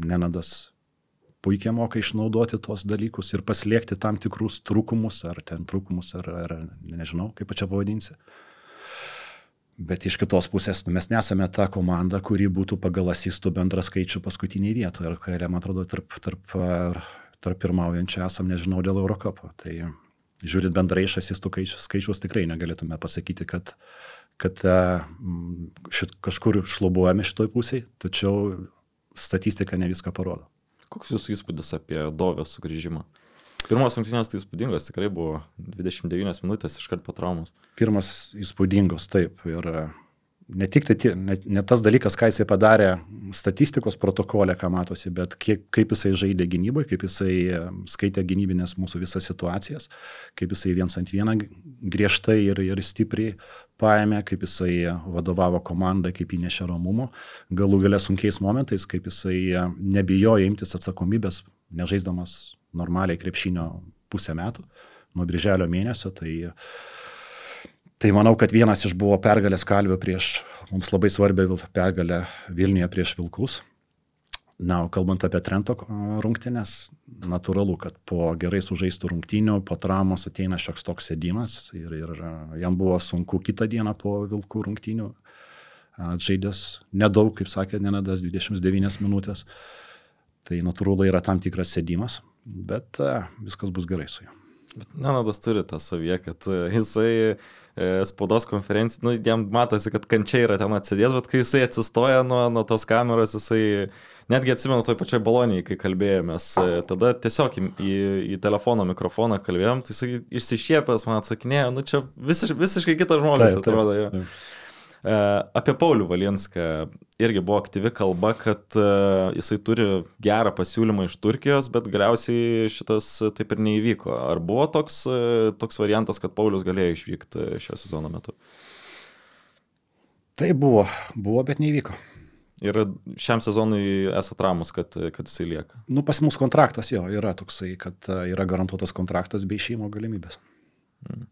Nenadas puikiai moka išnaudoti tuos dalykus ir paslėgti tam tikrus trūkumus, ar ten trūkumus, ar, ar nežinau, kaip čia pavadinsi. Uh, Bet iš kitos pusės nu, mes nesame ta komanda, kuri būtų pagal asistų bendrą skaičių paskutiniai vietoje. Ir kairė, man atrodo, tarp, tarp, tarp pirmaujančių esam, nežinau, dėl Eurocapo. Tai žiūrint bendrai iš asistų skaičius, tikrai negalėtume pasakyti, kad, kad šit, kažkur šlubuojame šitoj pusėje, tačiau statistika ne viską parodo. Koks jūsų įspūdis apie Dovio sugrįžimą? Pirmos rungtynės tai įspūdingos, tikrai buvo 29 minutės iškart po traumos. Pirmas įspūdingos, taip. Ir e, ne tik tai, ne, ne tas dalykas, ką jisai padarė statistikos protokolė, ką matosi, bet kiek, kaip jisai žaidė gynyboje, kaip jisai e, skaitė gynybinės mūsų visas situacijas, kaip jisai viens ant vieną griežtai ir, ir stipriai paėmė, kaip jisai vadovavo komandai, kaip įnešė romumo, galų galę sunkiais momentais, kaip jisai e, nebijojo imtis atsakomybės, nežaisdamas normaliai krepšinio pusę metų, nuo birželio mėnesio. Tai, tai manau, kad vienas iš buvo pergalės kalvio prieš mums labai svarbią pergalę Vilniuje prieš Vilkus. Na, o kalbant apie Trento rungtynės, natūralu, kad po gerai sužaistų rungtynių, po traumos ateina šioks toks sėdimas ir, ir jam buvo sunku kitą dieną po Vilkų rungtynių. Žaidęs nedaug, kaip sakė Nenadas, 29 minutės. Tai natūralu yra tam tikras sėdimas bet e, viskas bus gerai su juo. Bet Nenadas turi tą savyje, kad e, jisai e, spaudos konferencijai, nu, jam matosi, kad kančiai yra ten atsidėti, bet kai jisai atsistoja nuo, nuo tos kameros, jisai, netgi atsimenu toj pačioj balonijai, kai kalbėjomės, tada tiesiog į, į, į telefono mikrofoną kalbėjom, tai jisai išsišiepęs man atsakinėjo, nu čia visiš, visiškai kitas žmogus taip, atrodo. Taip, taip. Apie Paulių Valinską irgi buvo aktyvi kalba, kad jisai turi gerą pasiūlymą iš Turkijos, bet galiausiai šitas taip ir neįvyko. Ar buvo toks, toks variantas, kad Paulius galėjo išvykti šio sezono metu? Tai buvo, buvo, bet neįvyko. Ir šiam sezonui esate ramus, kad, kad jisai lieka. Nu, pas mus kontraktas jo yra toksai, kad e, yra garantuotas kontraktas bei šeimo galimybės. Mm.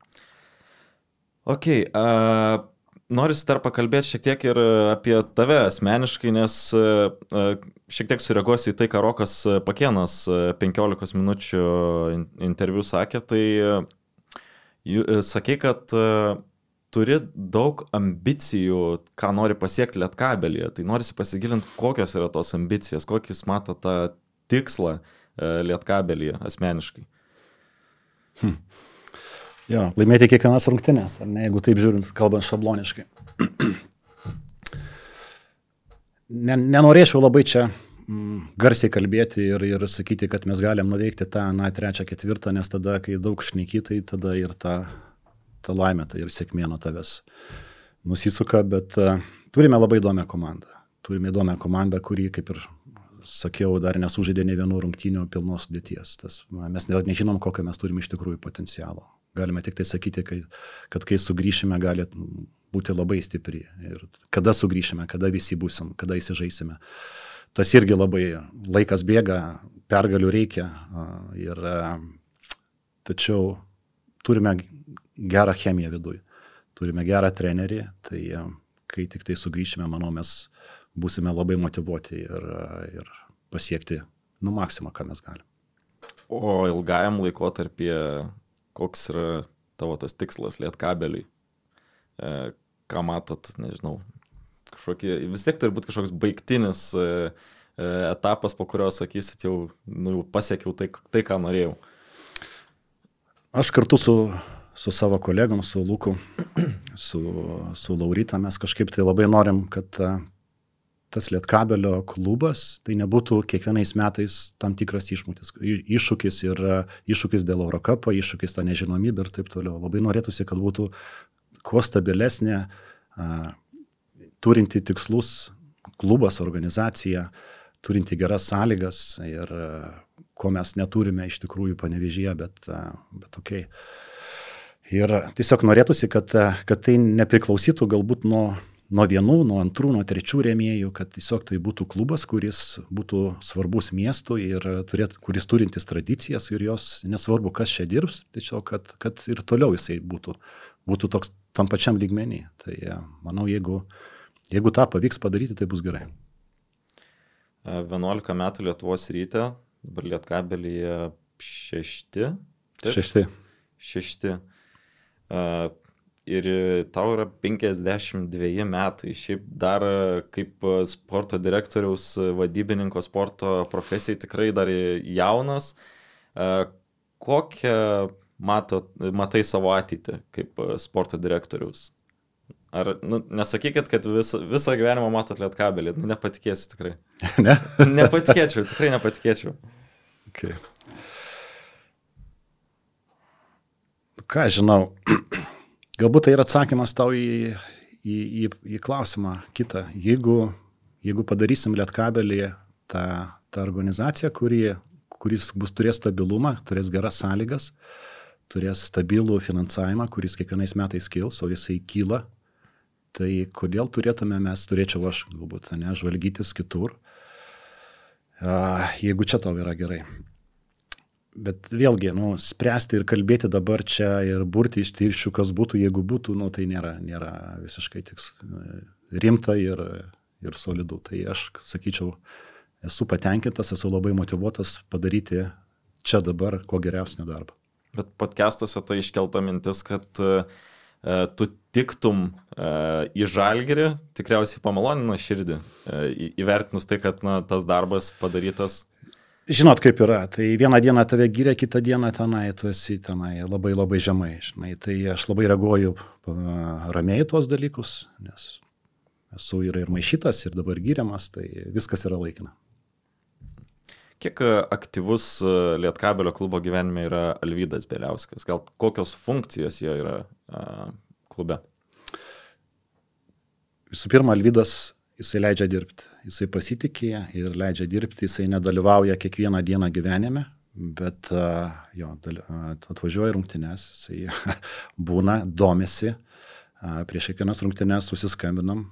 Ok. Uh, Noris dar pakalbėti šiek tiek ir apie tave asmeniškai, nes uh, šiek tiek sureaguosiu į tai, ką Rokas Pakienas 15 minučių interviu sakė. Tai sakė, kad turi daug ambicijų, ką nori pasiekti lietkabelėje, tai norisi pasigilinti, kokios yra tos ambicijos, kokius mato tą tikslą e, lietkabelėje asmeniškai. Hm. Jo, laimėti kiekvienas rungtynės, ar ne, jeigu taip žiūrint, kalbant šabloniškai. ne, nenorėčiau labai čia mm, garsiai kalbėti ir, ir sakyti, kad mes galim nuveikti tą, na, trečią, ketvirtą, nes tada, kai daug šnekytai, tada ir ta ta laimė tai ir sėkmė nuo tavęs nusisuka, bet uh, turime labai įdomią komandą. Turime įdomią komandą, kuri, kaip ir sakiau, dar nesužaidė ne vienų rungtynių pilnos sudėties. Tas, mes nežinom, kokio mes turime iš tikrųjų potencialo. Galime tik tai sakyti, kai, kad kai sugrįšime, gali būti labai stipri. Ir kada sugrįšime, kada visi būsim, kada įsižaisime. Tas irgi labai laikas bėga, pergalių reikia. Ir, tačiau turime gerą chemiją viduje. Turime gerą trenerį, tai kai tik tai sugrįšime, manau, mes būsime labai motivuoti ir, ir pasiekti, nu, maksimą, ką mes galime. O ilgajam laikotarpyje, koks yra tavo tas tikslas lietkabeliui? E, ką matot, nežinau, kažkokį, vis tiek turi būti kažkoks baigtinis e, e, etapas, po kurio sakysit, jau nu, pasiekiau tai, tai, ką norėjau. Aš kartu su su savo kolegom, su Luku, su, su Laurita, mes kažkaip tai labai norim, kad tas Lietkabelio klubas tai nebūtų kiekvienais metais tam tikras iššūkis, iššūkis ir e, iššūkis dėl Eurocapo, iššūkis tą nežinomybę ir taip toliau. Labai norėtųsi, kad būtų kuo stabilesnė, turinti tikslus klubas, organizacija, turinti geras sąlygas ir e, ko mes neturime iš tikrųjų panevežyje, bet, bet okei. Okay Ir tiesiog norėtųsi, kad, kad tai nepriklausytų galbūt nuo, nuo vienų, nuo antrų, nuo trečių rėmėjų, kad tiesiog tai būtų klubas, kuris būtų svarbus miestui ir turėt, kuris turintis tradicijas ir jos nesvarbu, kas čia dirbs, tiesiog kad, kad ir toliau jisai būtų, būtų toks tam pačiam lygmenį. Tai e, manau, jeigu, jeigu tą pavyks padaryti, tai bus gerai. E, 11 metų Lietuvos ryte, dabar Lietkabelį 6. 6. 6. Ir tau yra 52 metai. Šiaip dar kaip sporto direktoriaus vadybininko sporto profesijai tikrai dar jaunas. Kokią mato, matai savo ateitį kaip sporto direktoriaus? Ar, nu, nesakykit, kad vis, visą gyvenimą matot lietkabelį, nu, nepatikėsiu tikrai. Ne? nepatikėčiau, tikrai nepatikėčiau. Okay. ką žinau, galbūt tai yra atsakymas tau į, į, į, į klausimą kitą. Jeigu, jeigu padarysim lietkabelį tą, tą organizaciją, kuri, kuris bus turės stabilumą, turės geras sąlygas, turės stabilų finansavimą, kuris kiekvienais metais kils, o jisai kyla, tai kodėl turėtume mes, turėčiau aš galbūt, ne, žvalgytis kitur, jeigu čia tau yra gerai bet vėlgi, nu, spręsti ir kalbėti dabar čia ir burti iš tirščių, kas būtų, jeigu būtų, nu, tai nėra, nėra visiškai tiks rimta ir, ir solidu. Tai aš sakyčiau, esu patenkintas, esu labai motivuotas padaryti čia dabar kuo geriausią darbą. Bet podcastuose tai iškelta mintis, kad uh, tu tiktum uh, į žalgerį, tikriausiai pamalonina širdį, uh, įvertinus tai, kad na, tas darbas padarytas Žinot, kaip yra. Tai vieną dieną tave gyrė, kitą dieną tenai tu esi tenai labai labai žemai. Žinai. Tai aš labai reaguoju ramiai tuos dalykus, nes esu ir, ir maišytas, ir dabar gyriamas, tai viskas yra laikina. Kiek aktyvus Lietkabelio klubo gyvenime yra Alvydas Beliauskas? Gal kokios funkcijos jo yra a, klube? visų pirma, Alvydas, jisai leidžia dirbti. Jisai pasitikė ir leidžia dirbti, jisai nedalyvauja kiekvieną dieną gyvenime, bet jo, atvažiuoja rungtynės, jisai būna, domisi, prieš kiekvienas rungtynės susiskambinam,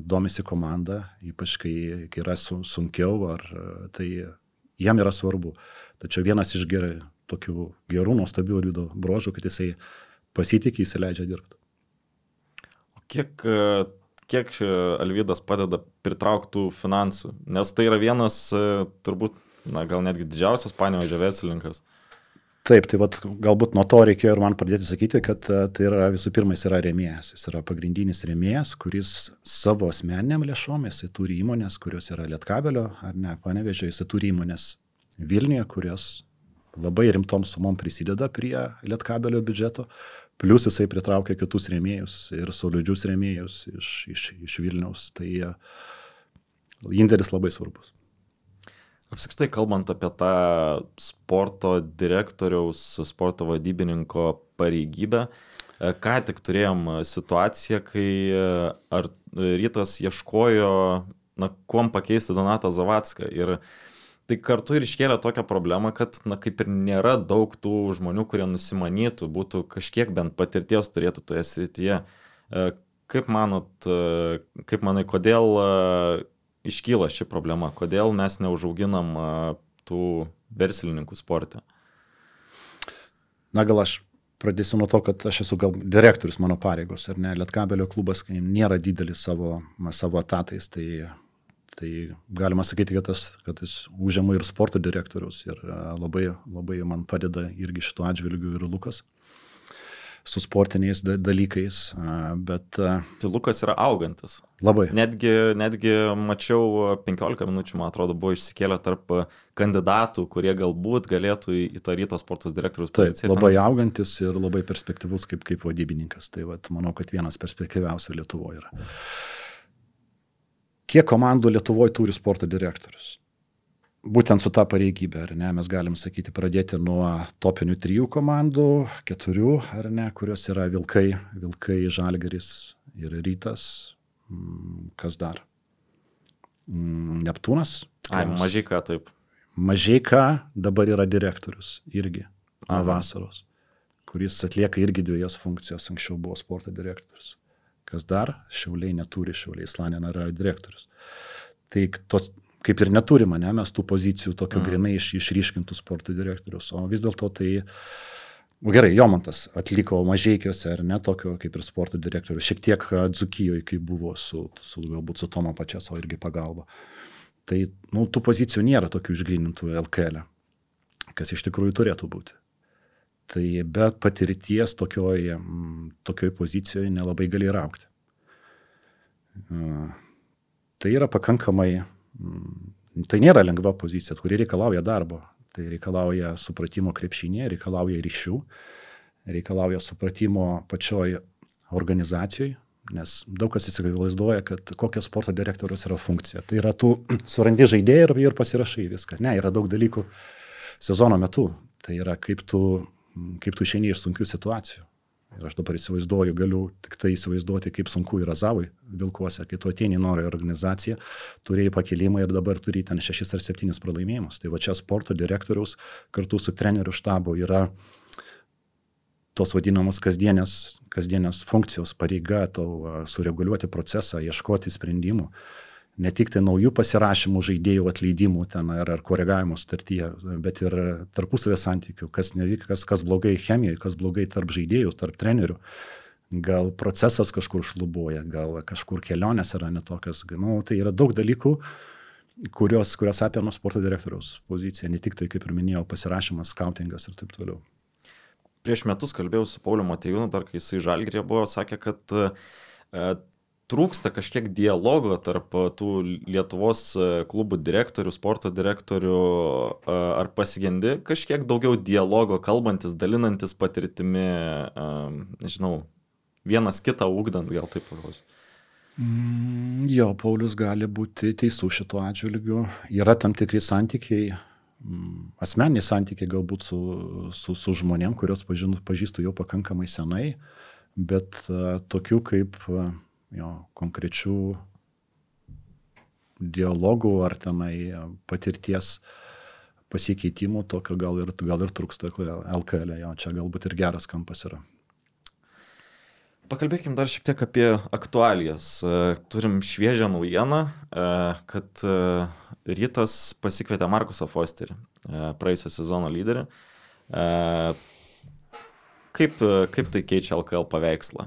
domisi komanda, ypač kai, kai yra sunkiau, ar tai jam yra svarbu. Tačiau vienas iš gerai, tokių gerų, nuostabių liudo brožų, kad jisai pasitikė, įsileidžia dirbti. O kiek, kiek Alvydas padeda pritrauktų finansų? Nes tai yra vienas, turbūt, na, gal netgi didžiausias panėvažio verslininkas. Taip, tai vat, galbūt nuo to reikėjo ir man pradėti sakyti, kad tai yra visų pirma, jis yra rėmėjas. Jis yra pagrindinis rėmėjas, kuris savo asmeniniam lėšom, jis turi įmonės, kurios yra Lietkabelio ar ne, panevežė, jis turi įmonės Vilniuje, kurios labai rimtom sumom prisideda prie Lietkabelio biudžeto, plus jisai pritraukia kitus rėmėjus ir solidžius rėmėjus iš, iš, iš Vilniaus. Tai e, indėlis labai svarbus. Apskritai kalbant apie tą sporto direktoriaus, sporto vadybininko pareigybę, e, ką tik turėjom situaciją, kai e, ar rytas ieškojo, na, kuom pakeisti Donatą Zavatską. Ir uh, tai kartu ir iškėlė tokią problemą, kad, na, kaip ir nėra daug tų žmonių, kurie nusimanytų, būtų kažkiek bent patirties turėtų toje srityje. E, kaip manot, e, kaip manai, kodėl e, iškyla ši problema, kodėl mes neužauginam tų verslininkų sporte? Na gal aš pradėsiu nuo to, kad aš esu gal direktorius mano pareigos, ar ne, Lietkabelio klubas nėra didelis savo, savo etatais, tai Tai galima sakyti, kad, tas, kad jis užėmė ir sporto direktorius ir e, labai, labai man padeda irgi šituo atžvilgiu ir Lukas su sportiniais dalykais, e, bet... E, tai Lukas yra augantis. Labai. Netgi, netgi mačiau 15 minučių, man atrodo, buvo išsikėlę tarp kandidatų, kurie galbūt galėtų į tą ryto sportos direktorius poziciją. Taip, labai ten... augantis ir labai perspektyvus kaip, kaip vadybininkas. Tai vat, manau, kad vienas perspektyviausių Lietuvoje yra. Kiek komandų Lietuvoje turi sporto direktorius? Būtent su tą pareigybę, ar ne, mes galim sakyti, pradėti nuo topinių trijų komandų, keturių, ar ne, kurios yra Vilkai, Vilkai, Žalgeris ir Rytas. Mm, kas dar? Mm, Neptūnas. Ai, mažai ką taip. Mažai ką dabar yra direktorius irgi nuo vasaros, kuris atlieka irgi dviejas funkcijas, anksčiau buvo sporto direktorius. Kas dar? Šiauliai neturi, Šiauliai Slanė yra direktorius. Tai tos, kaip ir neturime, ne, mes tų pozicijų tokio mm. grinai iš, išryškintų sporto direktorius, o vis dėlto tai, nu, gerai, Jomantas atliko mažiekiuose ar ne tokio kaip ir sporto direktorius, šiek tiek Dzukijoje, kai buvo su, su galbūt su Tomo pačias, o irgi pagalba. Tai, nu, tų pozicijų nėra tokių išgrinintų LKL, e, kas iš tikrųjų turėtų būti. Tai be patirties tokioj, mm, tokioj pozicijoje nelabai gali raukti. Tai yra pakankamai, mm, tai nėra lengva pozicija, kuri reikalauja darbo. Tai reikalauja supratimo krepšinėje, reikalauja ryšių, reikalauja supratimo pačioj organizacijai, nes daug kas įsivaizduoja, kad kokia sporto direktorius yra funkcija. Tai yra tu surandi žaidėjai ir, ir pasirašai viską. Ne, yra daug dalykų sezono metu. Tai yra kaip tu kaip tu išeini iš sunkių situacijų. Ir aš dabar įsivaizduoju, galiu tik tai įsivaizduoti, kaip sunku yra Zavui Vilkuose, kai tu ateini nori organizaciją, turėjai pakilimą ir dabar turi ten šešis ar septynis pralaimėjimus. Tai va čia sporto direktoriaus kartu su treneriu štabu yra tos vadinamos kasdienės, kasdienės funkcijos pareiga, to sureguliuoti procesą, ieškoti sprendimų ne tik tai naujų pasirašymų žaidėjų atleidimų ten ar, ar koregavimo sutartyje, bet ir tarpusavės santykių, kas nevyk, kas, kas blogai chemijoje, kas blogai tarp žaidėjų, tarp trenerių. Gal procesas kažkur šlubuoja, gal kažkur kelionės yra netokios. Nu, tai yra daug dalykų, kurios, kurios apima sporto direktoriaus poziciją, ne tik tai, kaip ir minėjau, pasirašymas, skautingas ir taip toliau. Prieš metus kalbėjau su Pauliu Matejūnu, dar kai jisai žalgrė buvo, sakė, kad e, trūksta kažkiek dialogo tarp tų Lietuvos e, klubų direktorių, sporto direktorių, ar pasigendi kažkiek daugiau dialogo, kalbantis, dalinantis patirtimi, nežinau, vienas kitą ugdant, gal taip paklausiu. Mm, jo, Paulius gali būti teisų šituo atžvilgiu. Yra tam tikri santykiai, mm, asmeniniai santykiai galbūt su, su, su žmonėm, kuriuos pažinu, pažįstu jau pakankamai senai, bet tokių kaip uh, jo konkrečių dialogų ar tenai patirties pasikeitimų, tokio gal ir, gal ir trūksta LKL, jo, čia galbūt ir geras kampas yra. Pakalbėkime dar šiek tiek apie aktualijas. Turim šviežią naujieną, kad Rytas pasikvietė Markusą Fosterį, praėjusio sezono lyderį. Kaip, kaip tai keičia LKL paveikslą,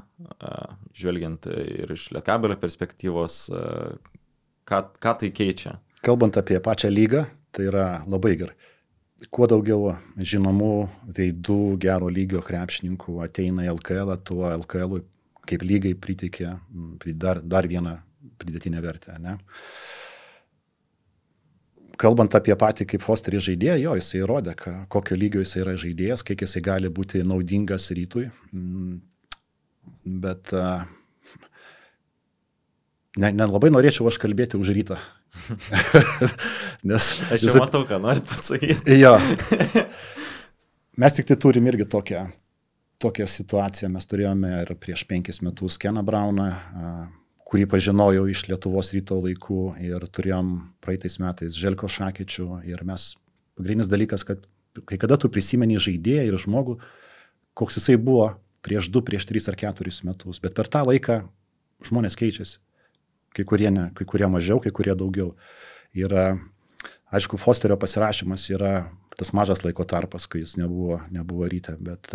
žvelgiant ir iš Lietkabelio perspektyvos, ką, ką tai keičia? Kalbant apie pačią lygą, tai yra labai gerai. Kuo daugiau žinomų veidų gero lygio krepšininkų ateina į LKL, tuo LKL kaip lygai pritikė dar, dar vieną pridėtinę vertę. Ne? Kalbant apie patį kaip Fosterį žaidėją, jo, jisai įrodė, kokio lygio jisai yra žaidėjas, kiek jisai gali būti naudingas rytui. Bet nelabai ne, ne norėčiau aš kalbėti už rytą. Nes, Aš jau matau, ką norit pasakyti. jo. Mes tik tai turim irgi tokią, tokią situaciją. Mes turėjome ir prieš penkis metus Keną Brauną, kurį pažinojau iš Lietuvos ryto laikų ir turėjom praeitais metais Želko Šakyčių. Ir mes, pagrindinis dalykas, kad kai kada tu prisimeni žaidėją ir žmogų, koks jisai buvo prieš du, prieš tris ar keturis metus. Bet per tą laiką žmonės keičiasi kai kurie ne, kai kurie mažiau, kai kurie daugiau. Yra, aišku, Fosterio pasirašymas yra tas mažas laiko tarpas, kai jis nebuvo, nebuvo ryte, bet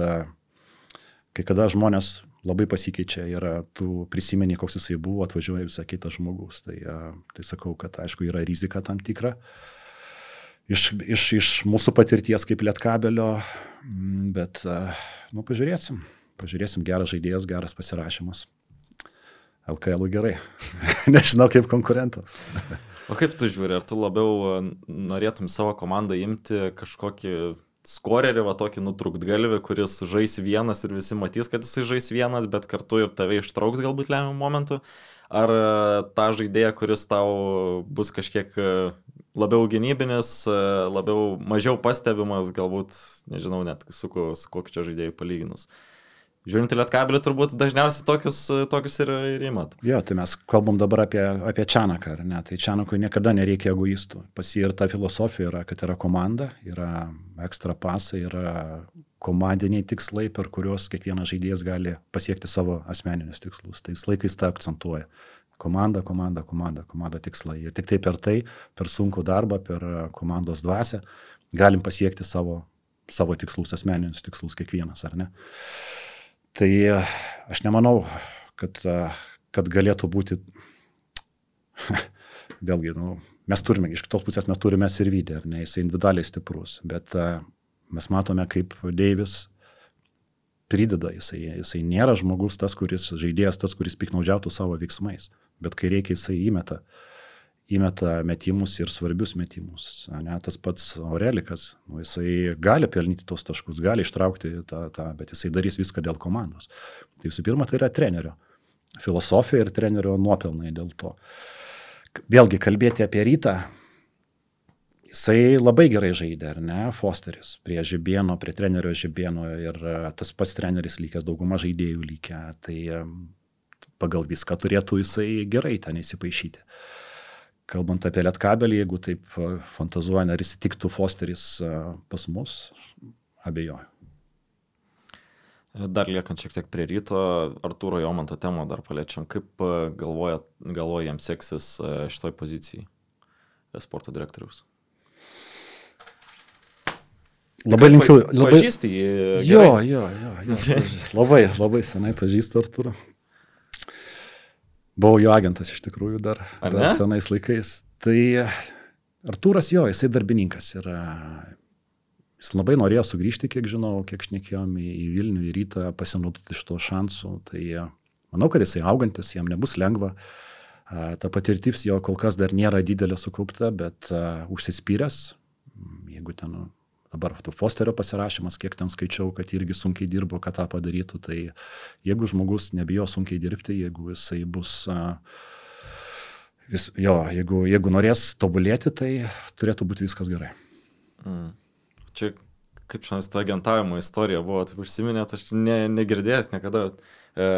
kai kada žmonės labai pasikeičia ir tu prisimeni, koks jisai buvo, atvažiuoja visą kitą žmogus. Tai, uh, tai sakau, kad aišku yra rizika tam tikra. Iš, iš, iš mūsų patirties kaip lietkabelio, bet, uh, nu, pažiūrėsim. Pažiūrėsim, geras žaidėjas, geras pasirašymas. LKL gerai. Nežinau kaip konkurentas. o kaip tu žiūri, ar tu labiau norėtum savo komandą imti kažkokį skorerį, va tokį nutrūktgalvį, kuris žais vienas ir visi matys, kad jisai žais vienas, bet kartu ir tave ištrauks galbūt lemiamų momentų, ar tą žaidėją, kuris tau bus kažkiek labiau gynybinis, labiau mažiau pastebimas, galbūt, nežinau net su, su kokiu čia žaidėjui palyginus. Uh, Žiūrint į Lietkabelį, turbūt dažniausiai tokius, tokius ir, ir įmat. Jo, tai mes kalbam dabar apie, apie Čianaką, ar ne? Tai Čianakui niekada nereikia egoistų. Pas jį ir ta filosofija yra, kad yra komanda, yra ekstra pasai, yra komandiniai tikslai, per kuriuos kiekvienas žaidėjas gali pasiekti savo asmeninius tikslus. Tai vis laikais tą akcentuoja. Komanda, komanda, komanda, komanda tikslai. Ir tik tai per tai, per sunkų darbą, per komandos dvasę galim pasiekti savo, savo tikslus, asmeninius tikslus kiekvienas, ar ne? Tai aš nemanau, kad, kad galėtų būti, vėlgi, nu, mes turime, iš kitos pusės mes turime Sirvidį, ar ne, jisai individualiai stiprus, bet mes matome, kaip Deivis prideda, jisai, jisai nėra žmogus tas, kuris žaidėjas, tas, kuris piknaudžiautų savo veiksmais, bet kai reikia, jisai įmeta. Uh, įmeta metimus ir svarbius metimus. Ne, tas pats Aurelikas, nu, jisai gali pelnyti tos taškus, gali ištraukti tą, tą, bet jisai darys viską dėl komandos. Tai visų pirma, tai yra trenerio filosofija ir trenerio nuopelnai dėl to. Vėlgi kalbėti apie rytą, jisai labai gerai žaidė, ar ne, Fosteris, prie Žibėno, prie trenerio Žibėno ir tas pats treneris lygęs, dauguma žaidėjų lygia, tai pagal viską turėtų jisai gerai ten įsipaišyti kalbant apie lietkabelį, jeigu taip fantazuojant, ar įsitiktų Fosteris pas mus, abejoju. Dar liekant šiek tiek prie ryto, Artūro Jomanto temą dar paliečiam. Kaip galvoja, galvoja jam seksis šitoj pozicijai sporto direktoriaus? Labai linkiu. Labai... Pažįsti jį. Jo, jo, jo. jo labai, labai senai pažįstu Artūrą. Buvau jo agentas iš tikrųjų dar, dar senais laikais. Tai Artūras jo, jisai darbininkas yra. Jis labai norėjo sugrįžti, kiek žinau, kiek šnekėjom į, į Vilnių, į rytą, pasinaudoti iš to šansų. Tai manau, kad jisai augantis, jam nebus lengva. Ta patirtis jo kol kas dar nėra didelė sukaupta, bet uh, užsispyręs, jeigu ten dabar Fosterio pasirašymas, kiek ten skaičiau, kad irgi sunkiai dirbo, kad tą padarytų. Tai jeigu žmogus nebijo sunkiai dirbti, jeigu jisai bus, vis, jo, jeigu, jeigu norės tobulėti, tai turėtų būti viskas gerai. Mm. Čia kaip šiandien ta agentavimo istorija buvo, taip užsiminėt, aš ne, negirdėjęs niekada. E,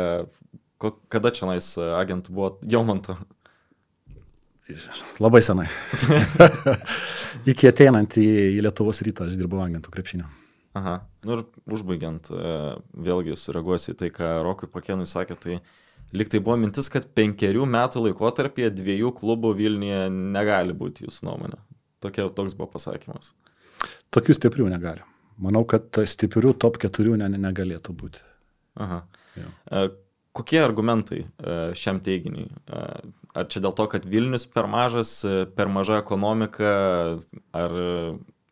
ko, kada čia nais agentų buvo Jomanto? Labai senai. Iki ateinant į, į Lietuvos rytą aš dirbau agentų krepšinio. Aha. Nu ir užbaigiant, vėlgi sureaguosiu į tai, ką Rokui Pakėnui sakė, tai liktai buvo mintis, kad penkerių metų laikotarpyje dviejų klubų Vilniuje negali būti jūsų nuomonė. Tokia, toks buvo pasakymas. Tokių stiprių negali. Manau, kad stiprių top keturių ne, negalėtų būti. Aha. Jau. Kokie argumentai šiam teiginiui? Ar čia dėl to, kad Vilnius per mažas, per maža ekonomika, ar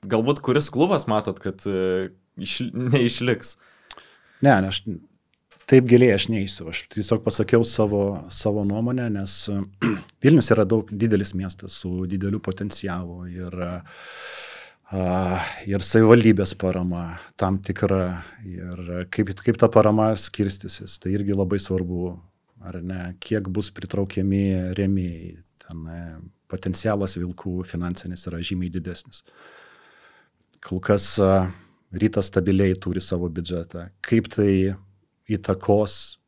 galbūt kuris klubas matot, kad iš, neišliks? Ne, ne, aš taip giliai aš neįsiu. Aš tiesiog pasakiau savo, savo nuomonę, nes Vilnius yra daug didelis miestas su dideliu potencialu ir, ir savivaldybės parama tam tikra ir kaip, kaip ta parama skirstysis. Tai irgi labai svarbu ar ne, kiek bus pritraukiami rėmėjai. Ten e, potencialas vilkų finansinis yra žymiai didesnis. Kol kas e, rytas stabiliai turi savo biudžetą. Kaip tai įtakos,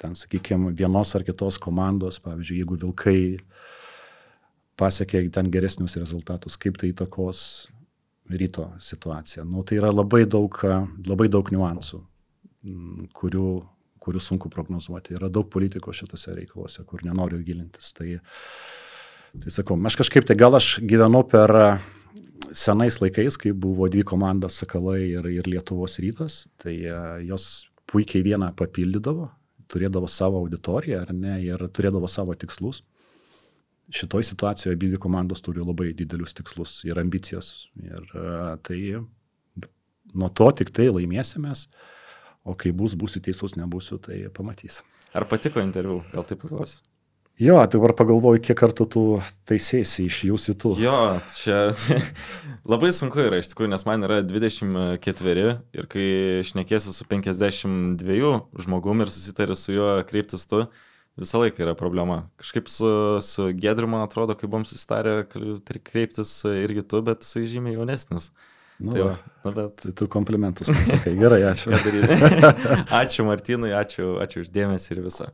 ten, sakykime, vienos ar kitos komandos, pavyzdžiui, jeigu vilkai pasiekia ten geresnius rezultatus, kaip tai įtakos ryto situaciją. Nu, tai yra labai daug, labai daug niuansų, kurių kurių sunku prognozuoti. Yra daug politikos šitose reikaluose, kur nenoriu gilintis. Tai, tai sakau, aš kažkaip tai gal aš gyvenu per senais laikais, kai buvo dvi komandos Sakalai ir, ir Lietuvos rytas, tai e, jos puikiai vieną papildydavo, turėdavo savo auditoriją ar ne, ir turėdavo savo tikslus. Šitoje situacijoje abi komandos turi labai didelius tikslus ir ambicijas. Ir e, tai nuo to tik tai laimėsimės. O kai bus, būsiu teisus, nebūsiu, tai pamatys. Ar patiko interviu? Gal taip paklausiu? Jo, tai dabar pagalvoju, kiek kartų tu taisėsi iš jūsų tų. Jo, čia labai sunku yra iš tikrųjų, nes man yra 24 ir kai šnekėsi su 52 žmogumi ir susitari su juo kreiptis tu, visą laiką yra problema. Kažkaip su, su Gedriu, man atrodo, kai buvom susitarę kreiptis irgi tu, bet jisai žymiai jaunesnis. Nu, tai, va, nu, bet... tai tu komplimentus pasakai. Gerai, ačiū. ačiū Martynui, ačiū, ačiū uždėmesi ir visą.